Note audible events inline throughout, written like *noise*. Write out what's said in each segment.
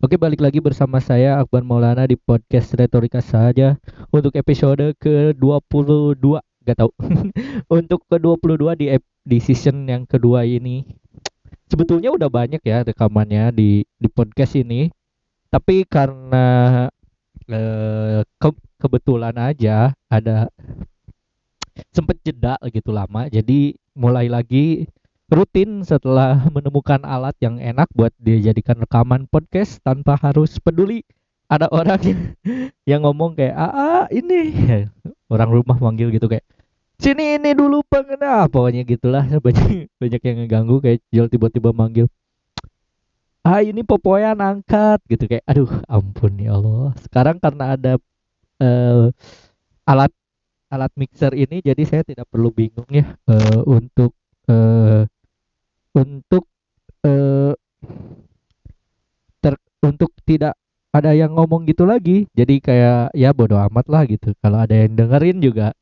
Oke, balik lagi bersama saya Akbar Maulana di podcast Retorika saja untuk episode ke-22. Gak tahu. *laughs* untuk ke-22 di di season yang kedua ini. Sebetulnya udah banyak ya rekamannya di di podcast ini. Tapi karena eh, ke- kebetulan aja ada sempet jeda gitu lama. Jadi mulai lagi rutin setelah *laughs* menemukan alat yang enak buat dijadikan rekaman podcast tanpa harus peduli ada orang *laughs* yang, ngomong kayak ah, ah, ini. *laughs* Orang rumah manggil gitu kayak sini ini dulu pengen ah pokoknya gitulah. Banyak banyak yang ngeganggu kayak Jol tiba-tiba manggil ah ini popoyan angkat. Gitu kayak aduh ampun ya Allah. Sekarang karena ada eh, alat alat mixer ini jadi saya tidak perlu bingung ya eh, untuk eh, untuk eh ter untuk tidak ada yang ngomong gitu lagi. Jadi kayak ya bodo amat lah gitu. Kalau ada yang dengerin juga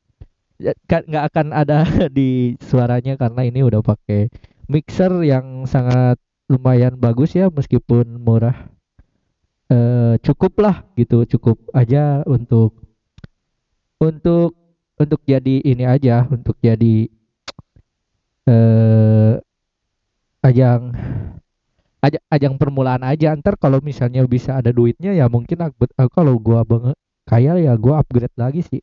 ya, kan nggak akan ada *laughs* di suaranya karena ini udah pakai mixer yang sangat lumayan bagus ya meskipun murah. Eh cukup lah gitu cukup aja untuk untuk untuk jadi ini aja untuk jadi eh ajang ajang, ajang permulaan aja. Ntar kalau misalnya bisa ada duitnya ya mungkin aku, aku kalau gua banget kaya ya gua upgrade lagi sih.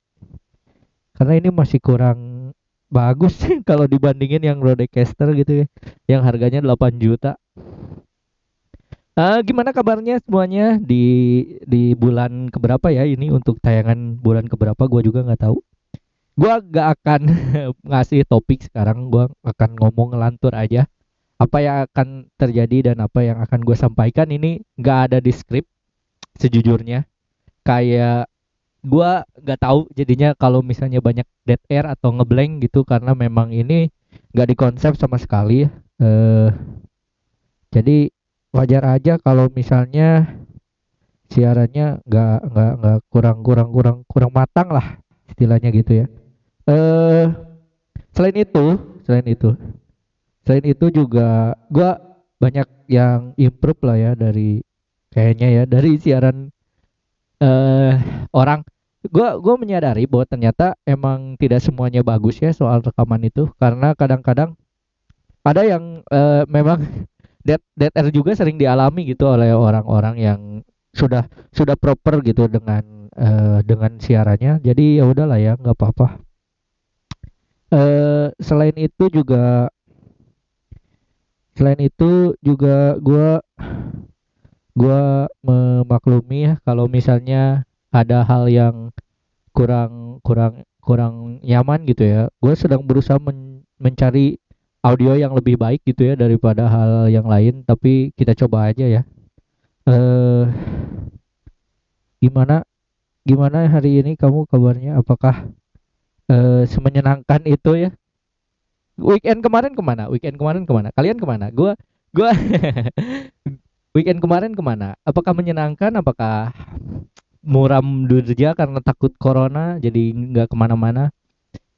Karena ini masih kurang bagus *laughs* sih kalau dibandingin yang Rodecaster gitu ya yang harganya 8 juta. Ah, gimana kabarnya semuanya? Di di bulan keberapa ya ini? Untuk tayangan bulan keberapa? Gua juga nggak tahu. Gua gak akan *laughs* ngasih topik sekarang. Gua akan ngomong ngelantur aja apa yang akan terjadi dan apa yang akan gue sampaikan ini nggak ada di skrip sejujurnya. Kayak gue nggak tahu jadinya kalau misalnya banyak dead air atau ngeblank gitu karena memang ini nggak dikonsep sama sekali. Eh jadi wajar aja kalau misalnya siarannya nggak nggak nggak kurang kurang kurang kurang matang lah istilahnya gitu ya. Eh selain itu selain itu selain itu juga gua banyak yang improve lah ya dari kayaknya ya dari siaran eh orang. Gua gua menyadari bahwa ternyata emang tidak semuanya bagus ya soal rekaman itu. Karena kadang-kadang ada yang eh, memang *laughs* dead dead air juga sering dialami gitu oleh orang-orang yang sudah sudah proper gitu dengan eh, dengan siarannya. Jadi ya udahlah ya nggak apa-apa. Eh selain itu juga selain itu juga gua gua memaklumi ya kalau misalnya ada hal yang kurang kurang kurang nyaman gitu ya gue sedang berusaha men- mencari audio yang lebih baik gitu ya daripada hal yang lain tapi kita coba aja ya. Eh gimana gimana hari ini kamu kabarnya? Apakah eh semenyenangkan itu ya weekend kemarin ke mana? Weekend kemarin ke mana? Kalian ke mana? Gua gua *laughs* weekend kemarin ke mana? Apakah menyenangkan? Apakah muram durja karena takut corona jadi nggak ke mana-mana?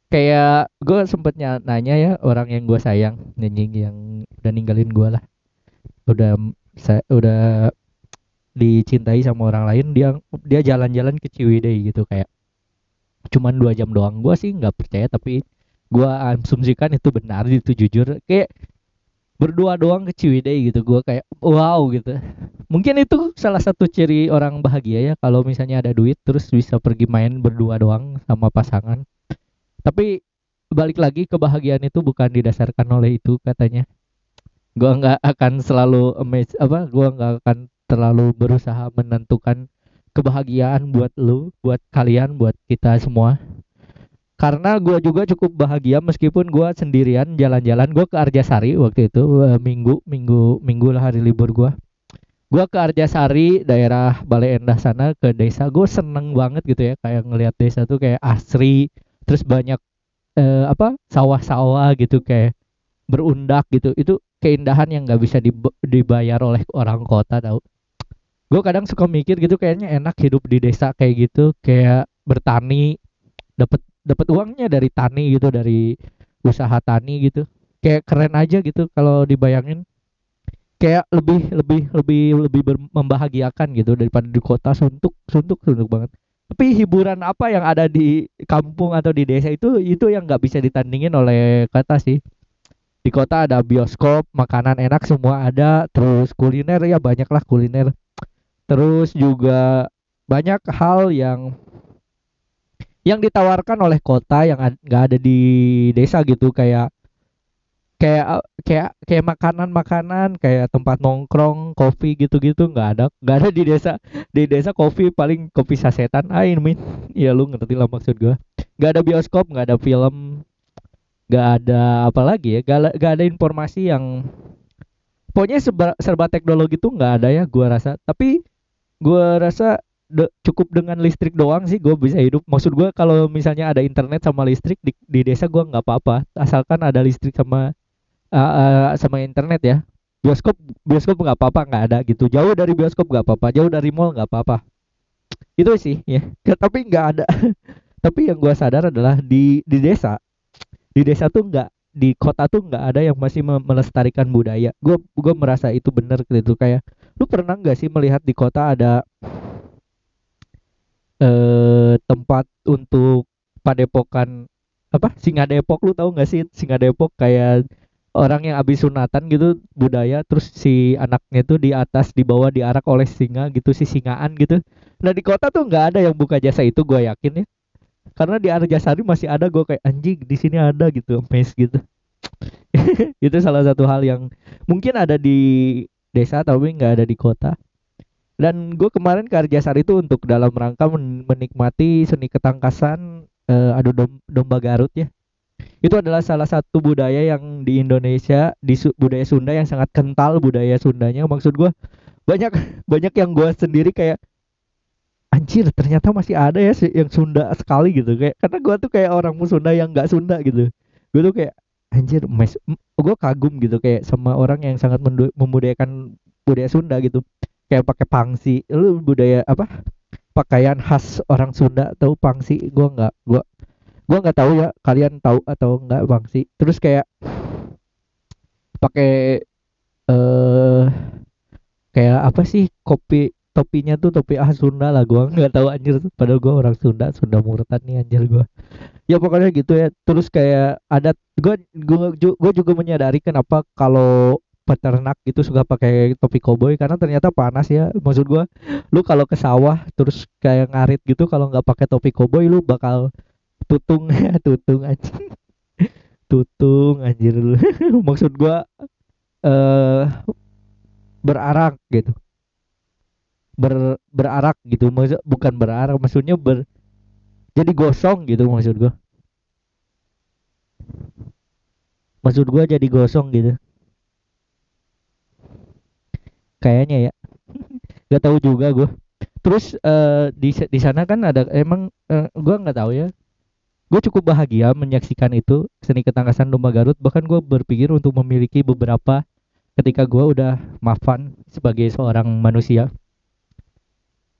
Kayak gue sempet ny- nanya ya orang yang gue sayang nyanyi yang udah ninggalin gue lah. Udah saya udah dicintai sama orang lain dia dia jalan-jalan ke Ciwidey gitu kayak cuman dua jam doang. Gue sih nggak percaya tapi gua asumsikan itu benar itu jujur. Kayak berdua doang ke Ciwidey gitu gua kayak wow gitu. Mungkin itu salah satu ciri orang bahagia ya kalau misalnya ada duit terus bisa pergi main berdua doang sama pasangan. Tapi balik lagi kebahagiaan itu bukan didasarkan oleh itu katanya. Gua nggak akan selalu amazed apa gua nggak akan terlalu berusaha menentukan kebahagiaan buat lu buat kalian buat kita semua karena gua juga cukup bahagia meskipun gua sendirian jalan-jalan. Gua ke Arjasari waktu itu eh, minggu minggu minggu lah hari libur gua. Gua ke Arjasari daerah Bale Endah sana ke desa. Gue seneng banget gitu ya kayak ngelihat desa tuh kayak asri terus banyak eh, apa sawah-sawah gitu kayak berundak gitu. Itu keindahan yang nggak bisa dib- dibayar oleh orang kota tau. Gue kadang suka mikir gitu kayaknya enak hidup di desa kayak gitu kayak bertani dapat dapat uangnya dari tani gitu dari usaha tani gitu. Kayak keren aja gitu kalau dibayangin. Kayak lebih lebih lebih lebih membahagiakan gitu daripada di kota. Suntuk suntuk suntuk banget. Tapi hiburan apa yang ada di kampung atau di desa itu itu yang nggak bisa ditandingin oleh kata sih. Di kota ada bioskop makanan enak semua ada terus kuliner ya banyak lah kuliner. Terus juga banyak hal yang yang ditawarkan oleh kota yang nggak ada di desa gitu kayak kayak kayak kayak makanan-makanan kayak tempat nongkrong kopi gitu-gitu nggak ada nggak ada di desa di desa kopi paling kopi sasetan. Ah ini ya lu ngerti lah maksud gua. Nggak ada bioskop nggak ada film nggak ada apa lagi ya nggak nggak ada informasi yang pokoknya serba, serba teknologi tuh nggak ada ya gua rasa. Tapi gua rasa de- cukup dengan listrik doang sih gue bisa hidup. Maksud gua kalau misalnya ada internet sama listrik di, di desa gua nggak apa-apa. Asalkan ada listrik sama uh, uh, sama internet ya. Bioskop bioskop nggak apa-apa nggak ada gitu. Jauh dari bioskop nggak apa-apa jauh dari mall nggak apa-apa. Itu sih ya. *laughs* Tapi nggak ada. *laughs* Tapi yang gua sadar adalah di di desa di desa tuh nggak di kota tuh nggak ada yang masih me- melestarikan budaya. Gue gue merasa itu bener gitu. Kayak lu pernah nggak sih melihat di kota ada eh tempat untuk padepokan apa singa depok. Lu tahu nggak sih singa depok? Kayak orang yang habis sunatan gitu budaya terus si anaknya tuh di atas di bawah diarak oleh singa gitu si singaan gitu. Nah di kota tuh nggak ada yang buka jasa itu gue yakin ya. Karena di Arjasari masih ada gue kayak anjing di sini ada gitu mes gitu. *laughs* Itu salah satu hal yang mungkin ada di desa tapi nggak ada di kota dan gue kemarin ke Arjasari itu untuk dalam rangka men- menikmati seni ketangkasan eh, adu dom- domba Garut ya. Itu adalah salah satu budaya yang di Indonesia di Su- budaya Sunda yang sangat kental budaya Sundanya. Maksud gue banyak *laughs* banyak yang gue sendiri kayak anjir ternyata masih ada ya yang Sunda sekali gitu. Kayak karena gue tuh kayak orang Sunda yang nggak Sunda gitu. Gue tuh kayak anjir gue kagum gitu kayak sama orang yang sangat membudayakan budaya Sunda gitu kayak pakai pangsi. Lu budaya apa? Pakaian khas orang Sunda tahu pangsi? Gue nggak gue gue nggak tahu ya kalian tahu atau nggak pangsi. Terus kayak pakai eh kayak apa sih kopi topinya tuh topi ah Sunda lah gua nggak tahu anjir. Padahal gua orang Sunda Sunda murtad nih anjir gua. Ya pokoknya gitu ya. Terus kayak ada gua gua, gua juga menyadari kenapa kalau peternak gitu suka pakai topi koboi karena ternyata panas ya. Maksud gua lu kalau ke sawah terus kayak ngarit gitu kalau nggak pakai topi koboi lu bakal tutung *laughs* tutung anjing. Tutung anjir lu. *laughs* Maksud gua eh berarak gitu. Ber berarak gitu maksud bukan berarak maksudnya ber jadi gosong gitu maksud gua. Maksud gua jadi gosong gitu kayaknya ya. *laughs* Nggak tahu juga gua. Terus eh, di di sana kan ada emang eh, gua nggak tahu ya. Gue cukup bahagia menyaksikan itu seni ketangkasan domba Garut. Bahkan gue berpikir untuk memiliki beberapa ketika gue udah mafan sebagai seorang manusia.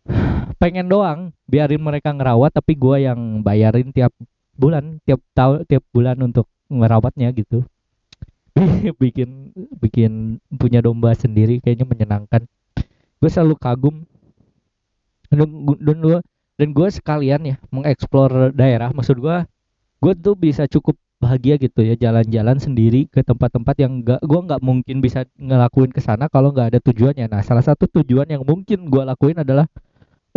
*sighs* Pengen doang biarin mereka ngerawat tapi gua yang bayarin tiap bulan tiap tahun tiap bulan untuk ngerawatnya gitu *laughs* bikin bikin punya domba sendiri kayaknya menyenangkan. Gue selalu kagum. Dan gu- dan gue sekalian ya mengeksplor daerah. Maksud gua gue tuh bisa cukup bahagia gitu ya jalan-jalan sendiri ke tempat-tempat yang gak gua nggak mungkin bisa ngelakuin ke sana kalau nggak ada tujuannya. Nah salah satu tujuan yang mungkin gua lakuin adalah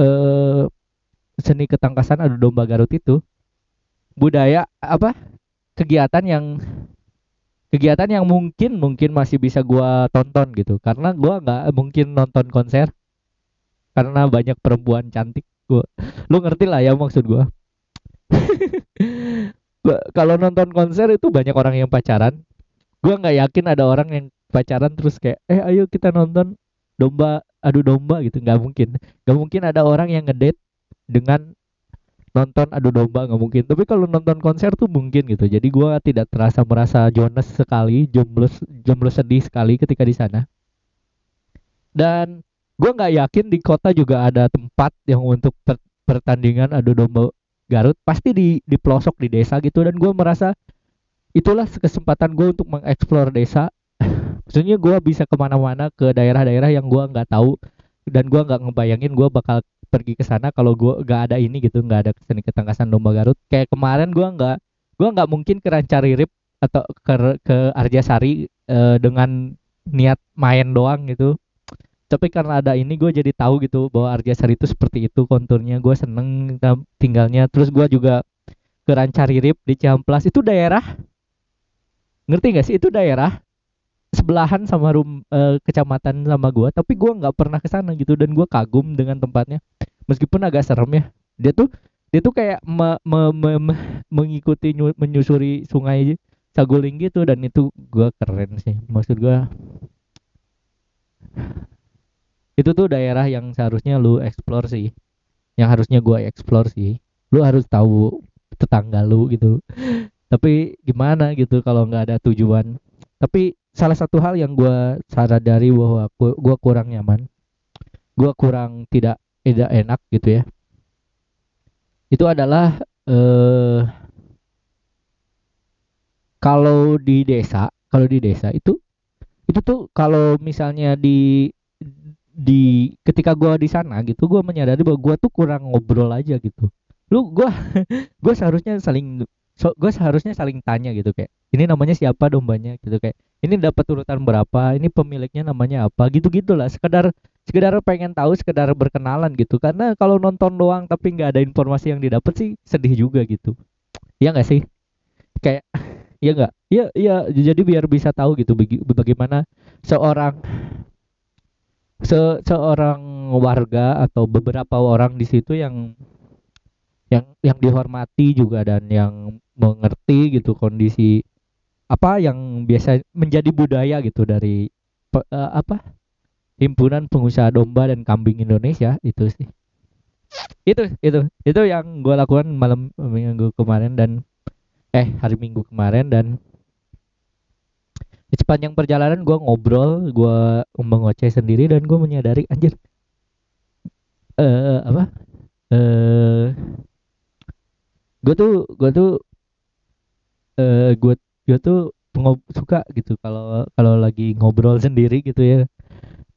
eh seni ketangkasan adu domba Garut itu. Budaya apa kegiatan yang kegiatan yang mungkin mungkin masih bisa gua tonton gitu. Karena gua nggak mungkin nonton konser. Karena banyak perempuan cantik gua. Lu ngerti lah ya maksud *laughs* gua. Kalau nonton konser itu banyak orang yang pacaran. Gua nggak yakin ada orang yang pacaran terus kayak eh ayo kita nonton domba adu domba gitu. Nggak mungkin. Nggak mungkin ada orang yang ngedate dengan nonton adu domba nggak mungkin. Tapi kalau nonton konser tuh mungkin gitu. Jadi gua tidak terasa merasa jones sekali jomblo jomblo sedih sekali ketika di sana. Dan gua nggak yakin di kota juga ada tempat yang untuk per- pertandingan adu domba Garut. Pasti di di pelosok di desa gitu. Dan gua merasa itulah kesempatan gue untuk mengeksplor desa. *laughs* Maksudnya gue bisa ke mana-mana ke daerah-daerah yang gue nggak tahu. Dan gue nggak ngebayangin gue bakal pergi ke sana kalau gue nggak ada ini gitu nggak ada seni ketangkasan domba Garut. Kayak kemarin gue nggak gue nggak mungkin ke Rancaririp atau ke ke Arjasari uh, dengan niat main doang gitu. Tapi karena ada ini gue jadi tahu gitu bahwa Arjasari itu seperti itu konturnya. Gue seneng tinggalnya. Terus gue juga ke Rancaririp di Ciamplas itu daerah ngerti gak sih? Itu daerah sebelahan sama rum uh, kecamatan sama gue tapi gue nggak pernah ke sana gitu dan gue kagum dengan tempatnya meskipun agak serem ya dia tuh dia tuh kayak me, me, me, me, mengikuti menyusuri sungai Saguling gitu dan itu gue keren sih. Maksud gue itu tuh daerah yang seharusnya lu explore sih. Yang harusnya gua explore sih. Lu harus tahu tetangga lu gitu. Tapi gimana gitu kalau nggak ada tujuan. Tapi salah satu hal yang gua sadari bahwa gua kurang nyaman gua kurang tidak tidak enak gitu ya. Itu adalah eh kalau di desa kalau di desa itu itu tuh kalau misalnya di di ketika gue di sana gitu gue menyadari bahwa gue tuh kurang ngobrol aja gitu. Lu gue *laughs* gue seharusnya saling so, gue seharusnya saling tanya gitu kayak ini namanya siapa dombanya? Gitu kayak ini dapat urutan berapa? Ini pemiliknya namanya apa? Gitu gitulah sekedar sekedar pengen tahu sekedar berkenalan gitu. Karena kalau nonton doang tapi nggak ada informasi yang didapat sih sedih juga gitu. Ya nggak sih? Kayak *laughs* ya nggak? Ya ya jadi biar bisa tahu gitu bagaimana seorang se seorang warga atau beberapa orang di situ yang yang yang dihormati juga dan yang mengerti gitu kondisi apa yang biasa menjadi budaya gitu dari uh, apa himpunan pengusaha domba dan kambing Indonesia itu sih. Itu itu itu yang gue lakukan malam minggu kemarin dan eh hari minggu kemarin dan di sepanjang perjalanan gue ngobrol gue mengoceh sendiri dan gue menyadari anjir. Eh uh, apa? Eh uh, gue tuh gue tuh eh uh, gue gue tuh ngob suka gitu kalau kalau lagi ngobrol sendiri gitu ya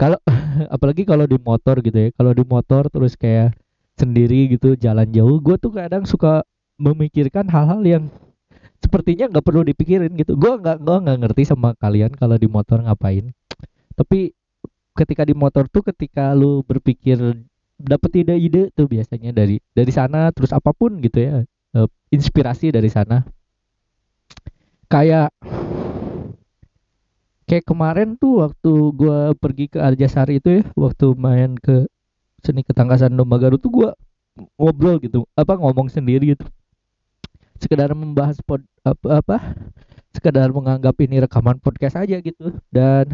kalau *laughs* apalagi kalau di motor gitu ya kalau di motor terus kayak sendiri gitu jalan jauh gue tuh kadang suka memikirkan hal-hal yang sepertinya nggak perlu dipikirin gitu. Gue nggak gue nggak ngerti sama kalian kalau di motor ngapain. Tapi ketika di motor tuh ketika lu berpikir dapet ide-ide tuh biasanya dari dari sana terus apa pun gitu ya uh, inspirasi dari sana. Kayak kayak kemarin tuh waktu gue pergi ke Arjasari itu ya waktu main ke seni ketangkasan domba Garut tuh gue ngobrol gitu apa ngomong sendiri gitu. Sekedar membahas pod, apa, apa sekedar menganggap ini rekaman podcast aja gitu. Dan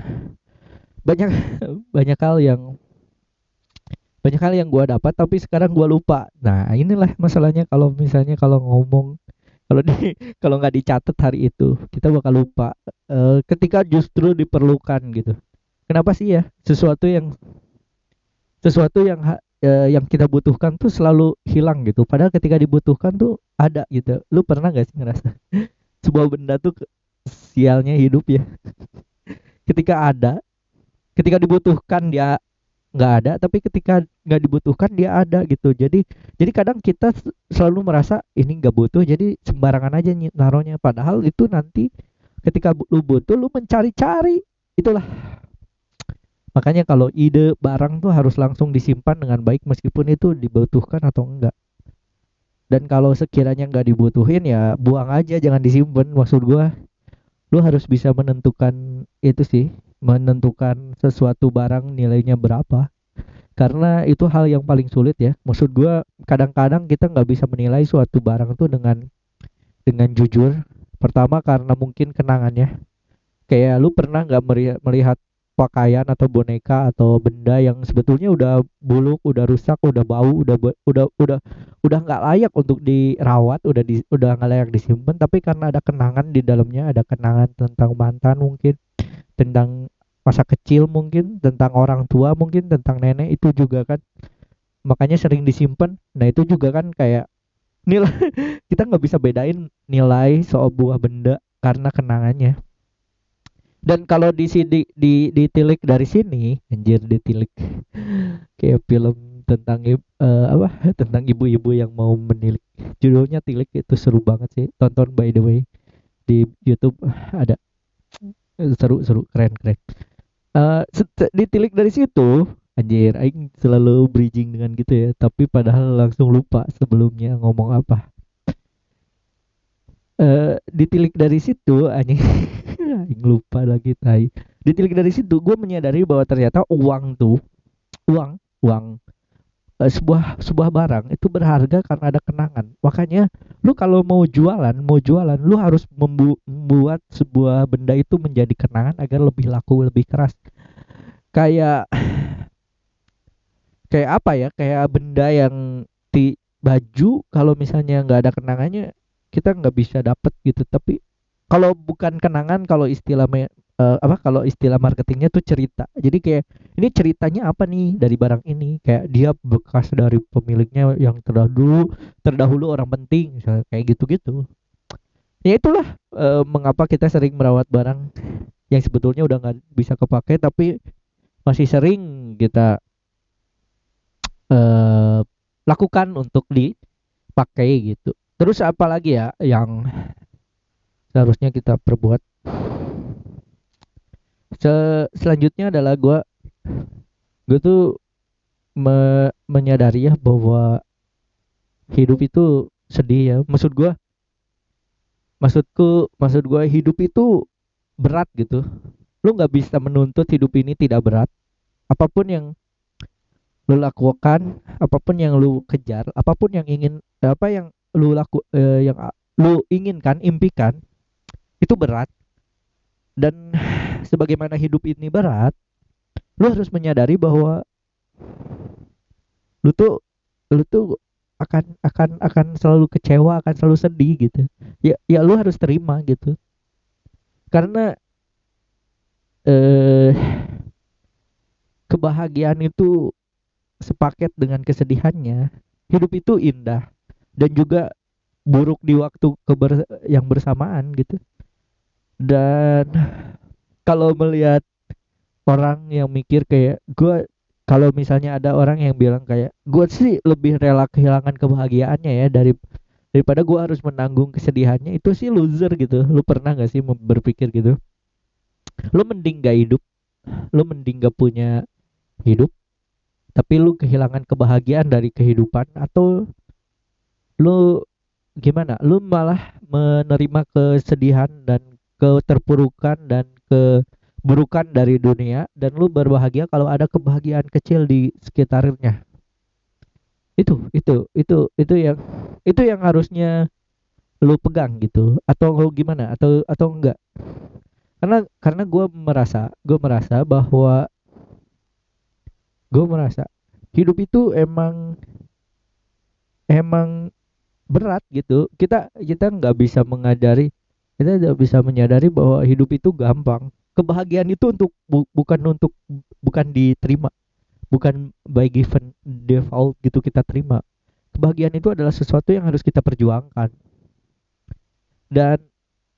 banyak *laughs* banyak hal yang banyak hal yang gue dapat tapi sekarang gue lupa. Nah inilah masalahnya kalau misalnya kalau ngomong kalau di *laughs* kalau nggak dicatat hari itu kita bakal lupa e, ketika justru diperlukan gitu. Kenapa sih ya? Sesuatu yang sesuatu yang e, yang kita butuhkan tuh selalu hilang gitu. Padahal ketika dibutuhkan tuh ada gitu. Lu pernah gak sih ngerasa *laughs* sebuah benda tuh sialnya hidup ya? *laughs* Ketika ada ketika dibutuhkan dia nggak ada tapi ketika nggak dibutuhkan dia ada gitu. Jadi jadi kadang kita selalu merasa ini nggak butuh jadi sembarangan aja naruhnya. Padahal itu nanti ketika lu butuh lu mencari-cari. Itulah. Makanya kalau ide barang tuh harus langsung disimpan dengan baik meskipun itu dibutuhkan atau enggak dan kalau sekiranya nggak dibutuhin ya buang aja jangan disimpan. Maksud gua lu harus bisa menentukan itu sih menentukan sesuatu barang nilainya berapa. Karena itu hal yang paling sulit ya. Maksud gua kadang-kadang kita nggak bisa menilai suatu barang tuh dengan dengan jujur. Pertama karena mungkin kenangannya. Kayak lu pernah nggak melihat pakaian atau boneka atau benda yang sebetulnya udah buluk, udah rusak, udah bau, udah udah udah udah nggak layak untuk dirawat, udah di udah nggak layak disimpan, tapi karena ada kenangan di dalamnya, ada kenangan tentang mantan mungkin, tentang masa kecil mungkin, tentang orang tua mungkin, tentang nenek itu juga kan. Makanya sering disimpan. Nah itu juga kan kayak nilai *laughs* kita nggak bisa bedain nilai sebuah benda karena kenangannya. Dan kalau di sini di ditilik dari sini anjir ditilik *laughs* kayak film tentang uh, apa? *laughs* Tentang ibu-ibu yang mau menilik. Judulnya tilik itu seru banget sih. Tonton by the way di YouTube. *sighs* Ada seru seru keren keren. Uh, ditilik dari situ anjir aing selalu bridging dengan gitu ya tapi padahal langsung lupa sebelumnya ngomong apa. Uh, ditilik dari situ anjing *laughs* aing lupa lagi tai. Ditilik dari situ gue menyadari bahwa ternyata uang tuh uang uang sebuah sebuah barang itu berharga karena ada kenangan. Makanya lu kalau mau jualan, mau jualan, lu harus membu membuat sebuah benda itu menjadi kenangan agar lebih laku, lebih keras. Kayak kayak apa ya? Kayak benda yang di baju kalau misalnya nggak ada kenangannya kita nggak bisa dapet gitu. Tapi kalau bukan kenangan, kalau istilah uh, apa kalau istilah marketingnya tuh cerita. Jadi kayak ini ceritanya apa nih dari barang ini? Kayak dia bekas dari pemiliknya yang terdahulu terdahulu orang penting misalnya kayak gitu-gitu. Ya itulah uh, mengapa kita sering merawat barang yang sebetulnya udah nggak bisa kepake tapi masih sering kita uh, lakukan untuk dipakai gitu. Terus apa lagi ya yang seharusnya kita perbuat Se selanjutnya adalah gue gue tuh me menyadari ya bahwa hidup itu sedih ya. Maksud gue maksudku maksud gue hidup itu berat gitu. Lu nggak bisa menuntut hidup ini tidak berat. Apa pun yang lu lakukan apa pun yang lu kejar apa pun yang ingin apa yang lu laku eh, yang lu inginkan impikan itu berat. Dan sebagaimana hidup ini berat, lu harus menyadari bahwa lu tuh lu tuh akan akan akan selalu kecewa, akan selalu sedih gitu. Ya ya lu harus terima gitu. Karena eh kebahagiaan itu sepaket dengan kesedihannya. Hidup itu indah dan juga buruk di waktu yang bersamaan gitu dan kalau melihat orang yang mikir kayak gue kalau misalnya ada orang yang bilang kayak gue sih lebih rela kehilangan kebahagiaannya ya dari daripada gue harus menanggung kesedihannya itu sih loser gitu. Lu pernah gak sih berpikir gitu? Lu mending gak hidup lu mending gak punya hidup tapi lu kehilangan kebahagiaan dari kehidupan atau lu gimana? Lu malah menerima kesedihan dan keterpurukan dan keburukan dari dunia dan lu berbahagia kalau ada kebahagiaan kecil di sekitarnya. Itu itu itu itu yang itu yang harusnya lu pegang gitu. Atau lu gimana? Atau atau enggak? Karena karena gue merasa gue merasa bahwa gue merasa hidup itu emang emang berat gitu. Kita kita nggak bisa mengajari kita tidak bisa menyadari bahwa hidup itu gampang. Kebahagiaan itu untuk bu, bukan untuk bukan diterima. Bukan by given default gitu kita terima. Kebahagiaan itu adalah sesuatu yang harus kita perjuangkan. Dan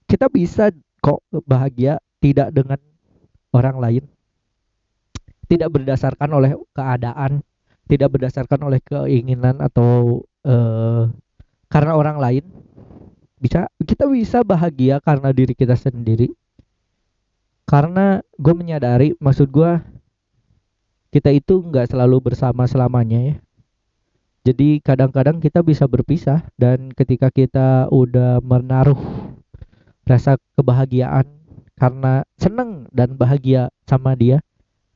kita bisa kok bahagia tidak dengan orang lain. Tidak berdasarkan oleh keadaan tidak berdasarkan oleh keinginan atau uh, karena orang lain bisa kita bisa bahagia karena diri kita sendiri. Karena gue menyadari maksud gue kita itu nggak selalu bersama selamanya ya. Jadi kadang-kadang kita bisa berpisah dan ketika kita udah menaruh rasa kebahagiaan karena seneng dan bahagia sama dia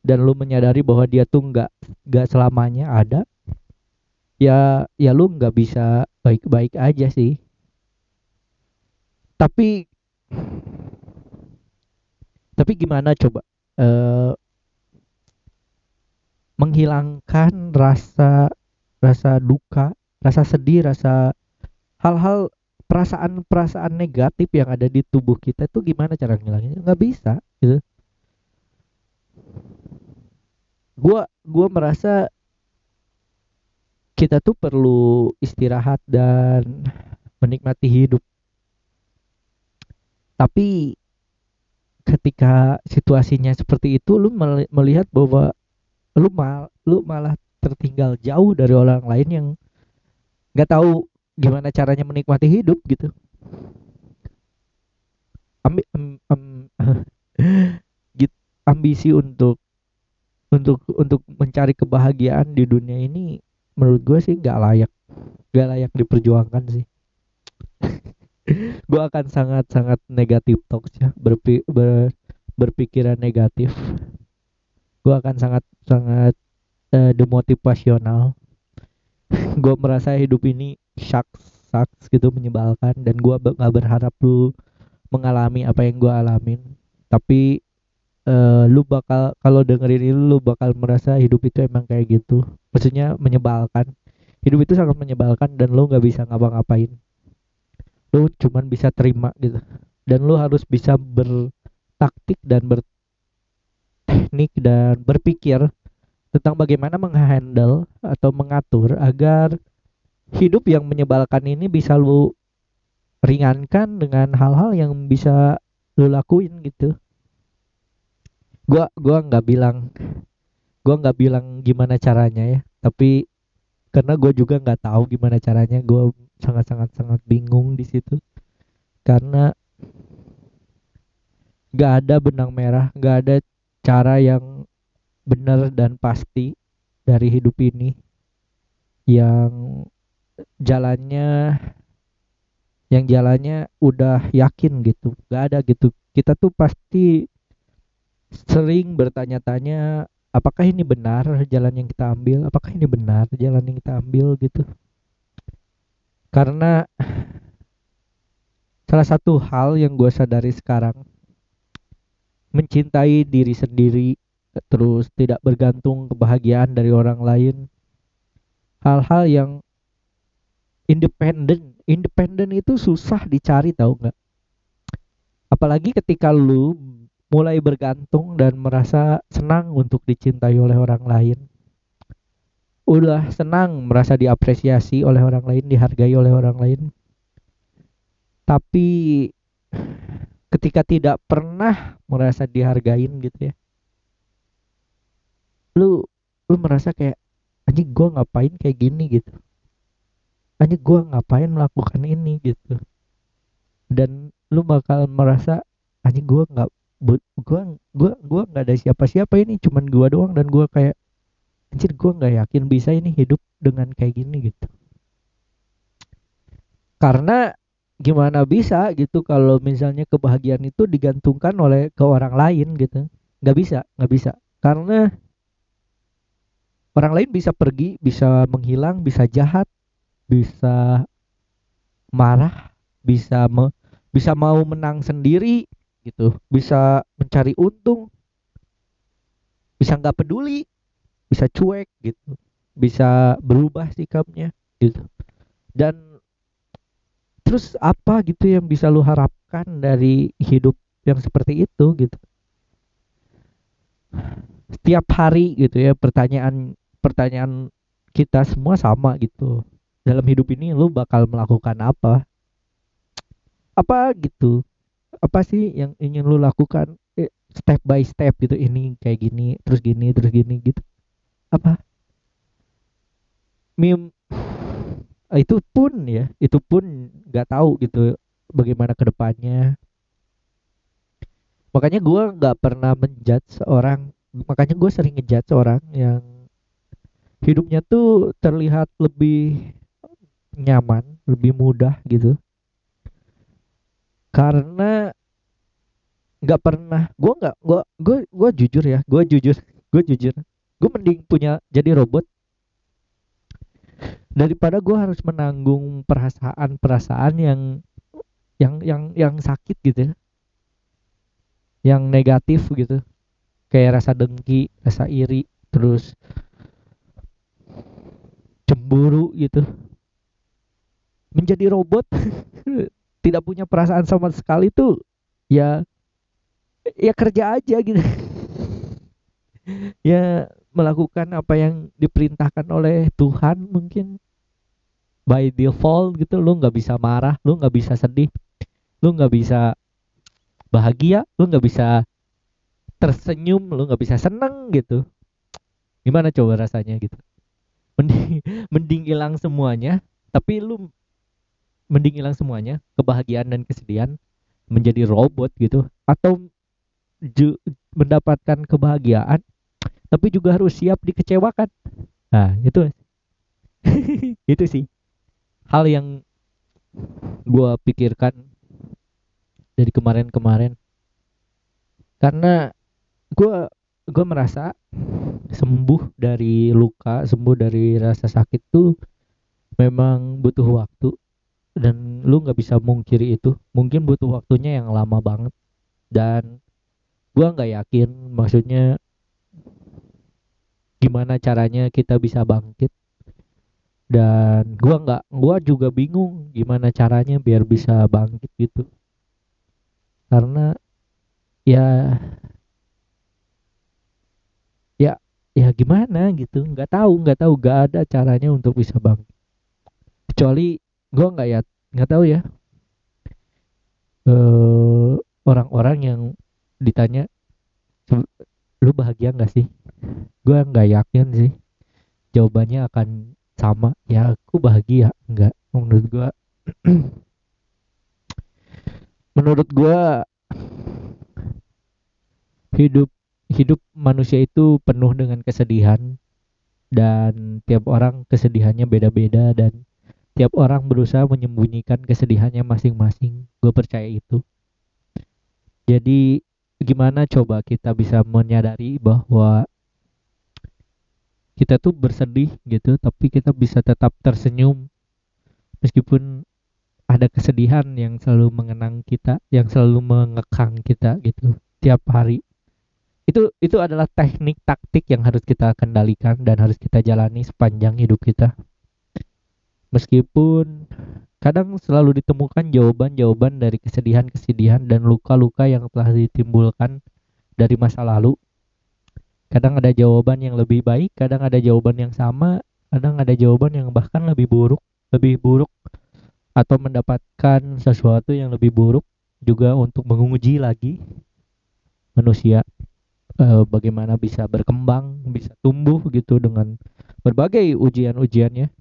dan lu menyadari bahwa dia tuh nggak nggak selamanya ada ya ya lu nggak bisa baik-baik aja sih tapi tapi gimana coba? Uh, menghilangkan rasa rasa duka rasa sedih rasa hal-hal perasaan-perasaan negatif yang ada di tubuh kita itu gimana cara ngilangnya nggak bisa gitu. Gua gua merasa kita tuh perlu istirahat dan menikmati hidup tapi ketika situasinya seperti itu lu melihat bahwa lu mal lu malah tertinggal jauh dari orang lain yang nggak tahu gimana caranya menikmati hidup gitu. Ambi, um, um, *laughs* ambisi untuk untuk untuk mencari kebahagiaan di dunia ini menurut gue sih nggak layak nggak layak diperjuangkan sih *laughs* gue akan sangat sangat negatif talks ya berpi, ber, berpikiran negatif. Gue akan sangat sangat uh, demotivasional. *laughs* Gue merasa hidup ini sucks sucks gitu menyebalkan dan gue gak berharap lu mengalami apa yang gue alamin. Tapi uh, lu bakal kalau dengerin ini lu bakal merasa hidup itu emang kayak gitu. Maksudnya menyebalkan. Hidup itu sangat menyebalkan dan lu nggak bisa ngapa-ngapain lu cuman bisa terima gitu dan lu harus bisa bertaktik dan ber teknik dan berpikir tentang bagaimana menghandle atau mengatur agar hidup yang menyebalkan ini bisa lu ringankan dengan hal-hal yang bisa lu lakuin gitu. Gua gua nggak bilang gua nggak bilang gimana caranya ya, tapi karena gue juga nggak tahu gimana caranya, gue sangat sangat sangat bingung di situ. Karena nggak ada benang merah, nggak ada cara yang benar dan pasti dari hidup ini. Yang jalannya yang jalannya udah yakin gitu. Gak ada gitu. Kita tuh pasti sering bertanya-tanya apakah ini benar jalan yang kita ambil? Apakah ini benar jalan yang kita ambil? gitu karena salah satu hal yang gue sadari sekarang mencintai diri sendiri terus tidak bergantung kebahagiaan dari orang lain hal-hal yang independen independen itu susah dicari tahu nggak? Apalagi ketika lu mulai bergantung dan merasa senang untuk dicintai oleh orang lain udah senang merasa diapresiasi oleh orang lain dihargai oleh orang lain. Tapi ketika tidak pernah merasa dihargain gitu ya lu lu merasa kayak anjing gua ngapain kayak gini? gitu. Anjing gua ngapain melakukan ini? gitu. Dan lu bakal merasa anjing gua nggak gua gua gua nggak ada siapa-siapa ini cuman gua doang. Dan gua kayak anjir gua nggak yakin bisa ini hidup dengan kayak gini gitu. Karena gimana bisa gitu kalau misalnya kebahagiaan itu digantungkan oleh ke orang lain gitu. Nggak bisa nggak bisa. Karena orang lain bisa pergi bisa menghilang bisa jahat bisa marah bisa me, bisa mau menang sendiri gitu. Bisa mencari untung bisa nggak peduli bisa cuek gitu bisa berubah sikapnya gitu. Dan terus apa gitu yang bisa lu harapkan dari hidup yang seperti itu gitu? Setiap hari gitu ya pertanyaan pertanyaan kita semua sama gitu. Dalam hidup ini lu bakal melakukan apa? Apa gitu? Apa sih yang ingin lu lakukan? Eh, step by step gitu ini kayak gini terus gini terus gini gitu apa? Mim *sighs* itu pun ya itu pun nggak tahu gitu bagaimana ke depannya makanya gue nggak pernah menjudge seorang makanya gue sering ngejudge orang yang hidupnya tuh terlihat lebih nyaman lebih mudah gitu. Karena nggak pernah gue nggak gue gue jujur ya gue jujur gue jujur gue mending punya jadi robot. Daripada gue harus menanggung perasaan-perasaan yang yang yang yang sakit gitu ya. Yang negatif gitu. Kayak rasa dengki rasa iri terus cemburu gitu. Menjadi robot *laughs* tidak punya perasaan sama sekali tuh ya ya kerja aja gitu. *laughs* Ya melakukan apa yang diperintahkan oleh Tuhan mungkin by default gitu. Lu nggak bisa marah lu nggak bisa sedih lu nggak bisa bahagia lu nggak bisa tersenyum lu nggak bisa seneng gitu. Gimana coba rasanya gitu? Mending *laughs* mending hilang semuanya tapi lu mending hilang semuanya kebahagiaan dan kesedihan menjadi robot gitu atau mendapatkan kebahagiaan tapi juga harus siap dikecewakan. Nah itu. *laughs* Itu sih. Hal yang gua pikirkan dari kemarin-kemarin. Karena gua gua merasa sembuh dari luka sembuh dari rasa sakit tuh memang butuh waktu. Dan lu nggak bisa mungkiri itu. Mungkin butuh waktunya yang lama banget. Dan gua nggak yakin maksudnya gimana caranya kita bisa bangkit. Dan gua nggak gua juga bingung gimana caranya biar bisa bangkit gitu. Karena ya ya ya gimana gitu nggak tahu nggak tahu nggak ada caranya untuk bisa bangkit. Kecuali gue nggak ya nggak tahu ya. Eh orang-orang yang ditanya lu bahagia nggak sih? Gue nggak yakin sih. Jawabannya akan sama. Ya aku bahagia. Nggak menurut gue *clears throat* menurut gue hidup hidup manusia itu penuh dengan kesedihan. Dan tiap orang kesedihannya beda-beda dan tiap orang berusaha menyembunyikan kesedihannya masing-masing. Gue percaya itu. Jadi gimana coba kita bisa menyadari bahwa kita tuh bersedih gitu tapi kita bisa tetap tersenyum? Meskipun ada kesedihan yang selalu mengenang kita yang selalu mengekang kita gitu tiap hari. Itu itu adalah teknik taktik yang harus kita kendalikan dan harus kita jalani sepanjang hidup kita. Meskipun kadang selalu ditemukan jawaban-jawaban dari kesedihan-kesedihan dan luka-luka yang telah ditimbulkan dari masa lalu. Kadang ada jawaban yang lebih baik, kadang ada jawaban yang sama, kadang ada jawaban yang bahkan lebih buruk, lebih buruk atau mendapatkan sesuatu yang lebih buruk juga untuk menguji lagi manusia e, bagaimana bisa berkembang, bisa tumbuh gitu dengan berbagai ujian-ujiannya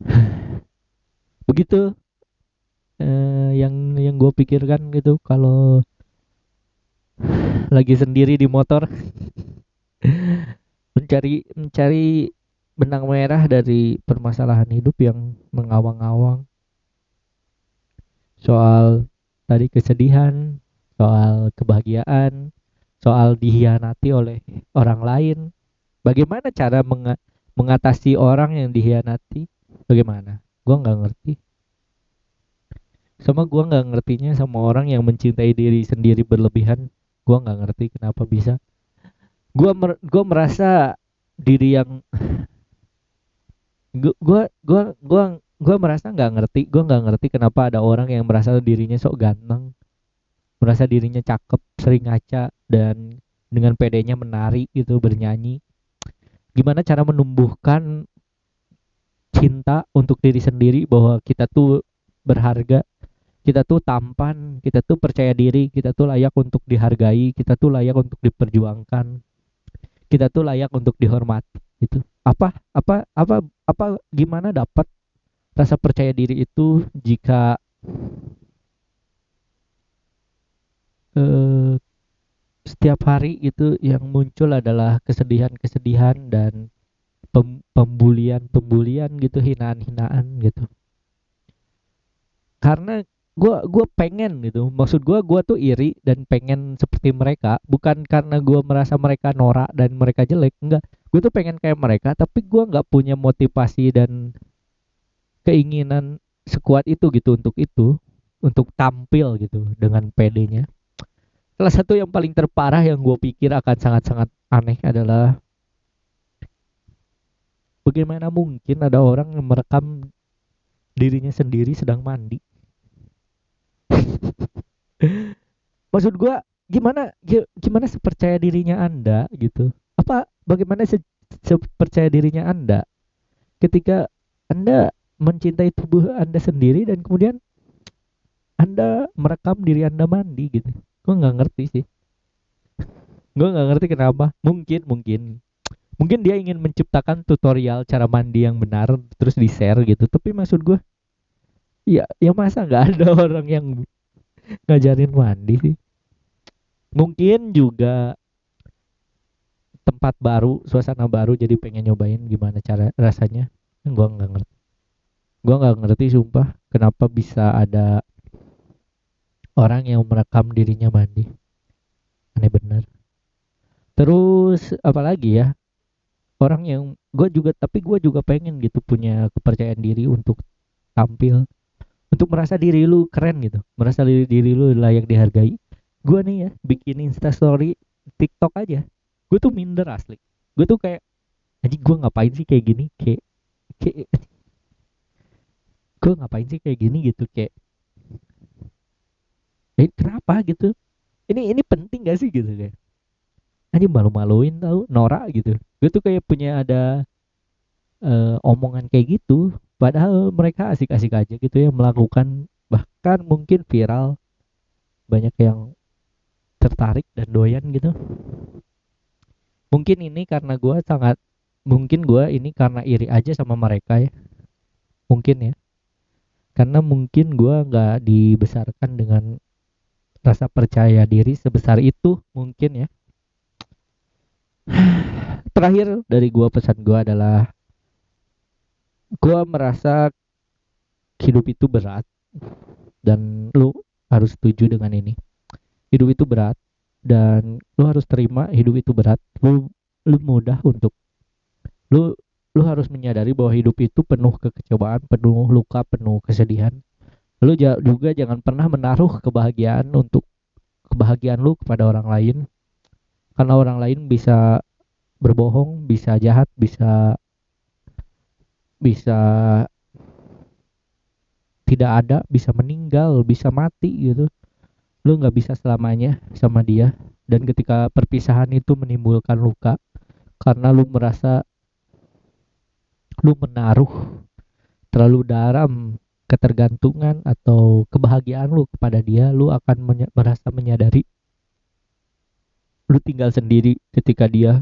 *sighs* begitu. Eh, yang yang gue pikirkan gitu kalau *sighs* lagi sendiri di motor *laughs* mencari mencari benang merah dari permasalahan hidup yang mengawang-awang. Soal tadi kesedihan soal kebahagiaan soal dihianati oleh orang lain. Bagaimana cara meng mengatasi orang yang dihianati bagaimana? Gue nggak ngerti. Sama gue nggak ngertinya sama orang yang mencintai diri sendiri berlebihan. Gue nggak ngerti kenapa bisa. Gue mer gue merasa diri yang gue gue gue gue merasa nggak ngerti. Gue nggak ngerti kenapa ada orang yang merasa dirinya sok ganteng merasa dirinya cakep sering ngaca dan dengan pedenya menari gitu bernyanyi. Gimana cara menumbuhkan cinta untuk diri sendiri bahwa kita tuh berharga kita tuh tampan, kita tuh percaya diri, kita tuh layak untuk dihargai, kita tuh layak untuk diperjuangkan, kita tuh layak untuk dihormati gitu. Apa apa apa apa gimana dapat rasa percaya diri itu jika uh, setiap hari itu yang muncul adalah kesedihan-kesedihan dan pem pembulian pembulian gitu hinaan hinaan gitu. Karena gue gue pengen gitu. Maksud gue gue tuh iri dan pengen seperti mereka. Bukan karena gue merasa mereka norak dan mereka jelek enggak. Gue tuh pengen kayak mereka tapi gue nggak punya motivasi dan keinginan sekuat itu gitu untuk itu untuk tampil gitu dengan pedenya. Salah satu yang paling terparah yang gue pikir akan sangat-sangat aneh adalah bagaimana mungkin ada orang yang merekam dirinya sendiri sedang mandi? *laughs* Maksud gua gimana gimana sepercaya dirinya anda gitu? Apa bagaimana se sepercaya dirinya anda ketika anda mencintai tubuh anda sendiri dan kemudian anda merekam diri anda mandi gitu? Gue nggak ngerti sih. *laughs* Gue nggak ngerti kenapa. Mungkin mungkin mungkin dia ingin menciptakan tutorial cara mandi yang benar terus di share gitu. Tapi maksud gue ya ya masa nggak *laughs* ada orang yang ngajarin mandi sih? Mungkin juga tempat baru suasana baru jadi pengen nyobain gimana cara rasanya. Gua nggak ngerti. Gua nggak ngerti sumpah kenapa bisa ada orang yang merekam dirinya mandi. Aneh bener. Terus apalagi ya orang yang gue juga tapi gue juga pengen gitu punya kepercayaan diri untuk tampil untuk merasa diri lu keren gitu merasa diri, diri lu layak dihargai. Gue nih ya bikin instastory tiktok aja gue tuh minder asli. Gue tuh kayak aja gue ngapain sih kayak gini? Kayak kayak gue ngapain sih kayak gini? Gitu kayak eh kenapa? Gitu. Ini ini penting gak sih? Gitu kayak aja malu-maluin tau norak gitu. Gue tuh kayak punya ada uh, omongan kayak gitu. Padahal mereka asik-asik aja gitu ya melakukan bahkan mungkin viral. Banyak yang tertarik dan doyan gitu. Mungkin ini karena gue sangat mungkin gue ini karena iri aja sama mereka ya. Mungkin ya. Karena mungkin gue nggak dibesarkan dengan rasa percaya diri sebesar itu mungkin ya terakhir dari gue pesan gue adalah gue merasa hidup itu berat dan lu harus setuju dengan ini. Hidup itu berat dan lu harus terima hidup itu berat. Lu lu mudah untuk lu lu harus menyadari bahwa hidup itu penuh kekecewaan penuh luka penuh kesedihan. Lu juga jangan pernah menaruh kebahagiaan untuk kebahagiaan lu kepada orang lain karena orang lain bisa berbohong bisa jahat bisa bisa tidak ada bisa meninggal bisa mati gitu. Lu nggak bisa selamanya sama dia. Dan ketika perpisahan itu menimbulkan luka karena lu merasa lu menaruh terlalu dalam ketergantungan atau kebahagiaan lu kepada dia lu akan menye merasa menyadari lu tinggal sendiri ketika dia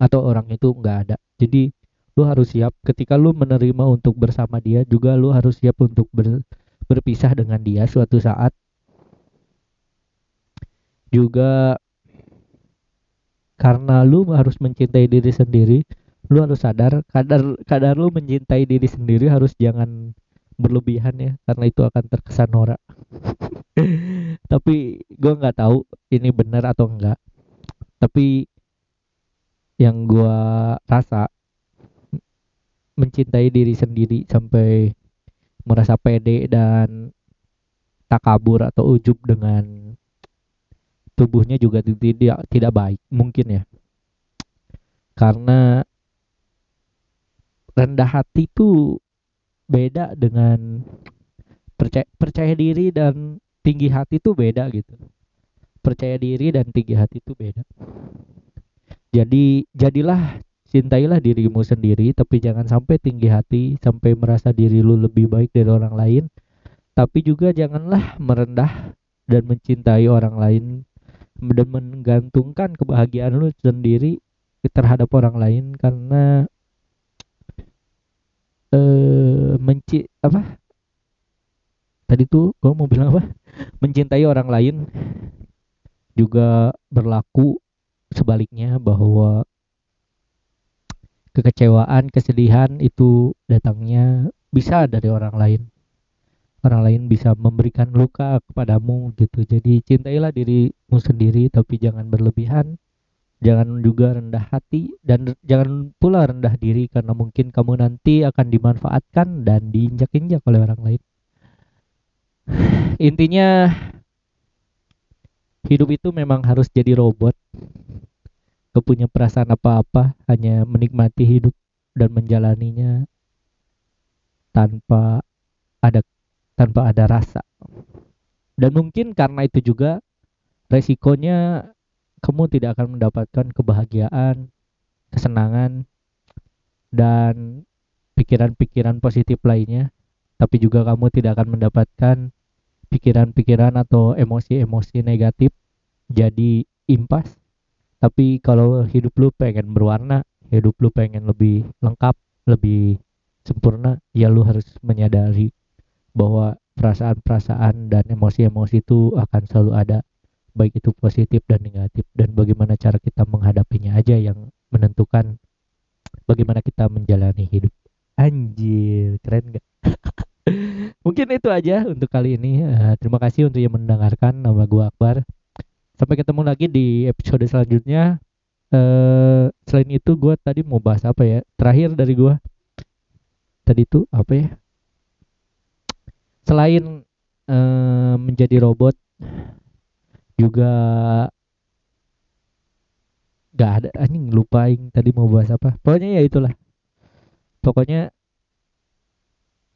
atau orang itu nggak ada. Jadi lu harus siap ketika lu menerima untuk bersama dia juga lu harus siap untuk ber berpisah dengan dia suatu saat. Juga karena lu harus mencintai diri sendiri lu harus sadar kadar kadar lu mencintai diri sendiri harus jangan berlebihan ya karena itu akan terkesan norak *laughs* tapi gue nggak tahu ini benar atau enggak. Tapi yang gue rasa mencintai diri sendiri sampai merasa pede dan takabur atau ujub dengan tubuhnya juga tidak tidak baik mungkin ya. Karena rendah hati itu beda dengan percaya percaya diri dan tinggi hati itu beda gitu. Percaya diri dan tinggi hati itu beda. Jadi jadilah cintailah dirimu sendiri tapi jangan sampai tinggi hati sampai merasa diri lu lebih baik dari orang lain. Tapi juga janganlah merendah dan mencintai orang lain dan menggantungkan kebahagiaan lu sendiri terhadap orang lain karena eh menci apa tadi tuh gua mau bilang apa mencintai orang lain juga berlaku sebaliknya bahwa kekecewaan, kesedihan itu datangnya bisa dari orang lain. Orang lain bisa memberikan luka kepadamu gitu. Jadi cintailah dirimu sendiri tapi jangan berlebihan. Jangan juga rendah hati dan jangan pula rendah diri karena mungkin kamu nanti akan dimanfaatkan dan diinjak-injak oleh orang lain. Intinya hidup itu memang harus jadi robot. Gak punya perasaan apa-apa hanya menikmati hidup dan menjalaninya tanpa ada tanpa ada rasa. Dan mungkin karena itu juga resikonya kamu tidak akan mendapatkan kebahagiaan kesenangan dan pikiran-pikiran positif lainnya tapi juga kamu tidak akan mendapatkan pikiran-pikiran atau emosi-emosi negatif jadi impas. Tapi kalau hidup lu pengen berwarna hidup lu pengen lebih lengkap lebih sempurna ya lu harus menyadari bahwa perasaan-perasaan dan emosi-emosi itu akan selalu ada baik itu positif dan negatif. Dan bagaimana cara kita menghadapinya aja yang menentukan bagaimana kita menjalani hidup. Anjir keren gak mungkin itu aja untuk kali ini. Uh, terima kasih untuk yang mendengarkan nama gua Akbar. Sampai ketemu lagi di episode selanjutnya. Uh, selain itu gua tadi mau bahas apa ya? Terakhir dari gua. Tadi itu apa ya? Selain uh, menjadi robot juga gak ada. Anjing lupain tadi mau bahas apa. Pokoknya ya itulah. Pokoknya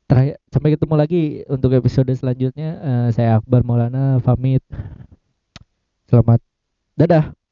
terakhir sampai ketemu lagi untuk episode selanjutnya. Uh, saya Akbar Maulana pamit. Selamat. Dadah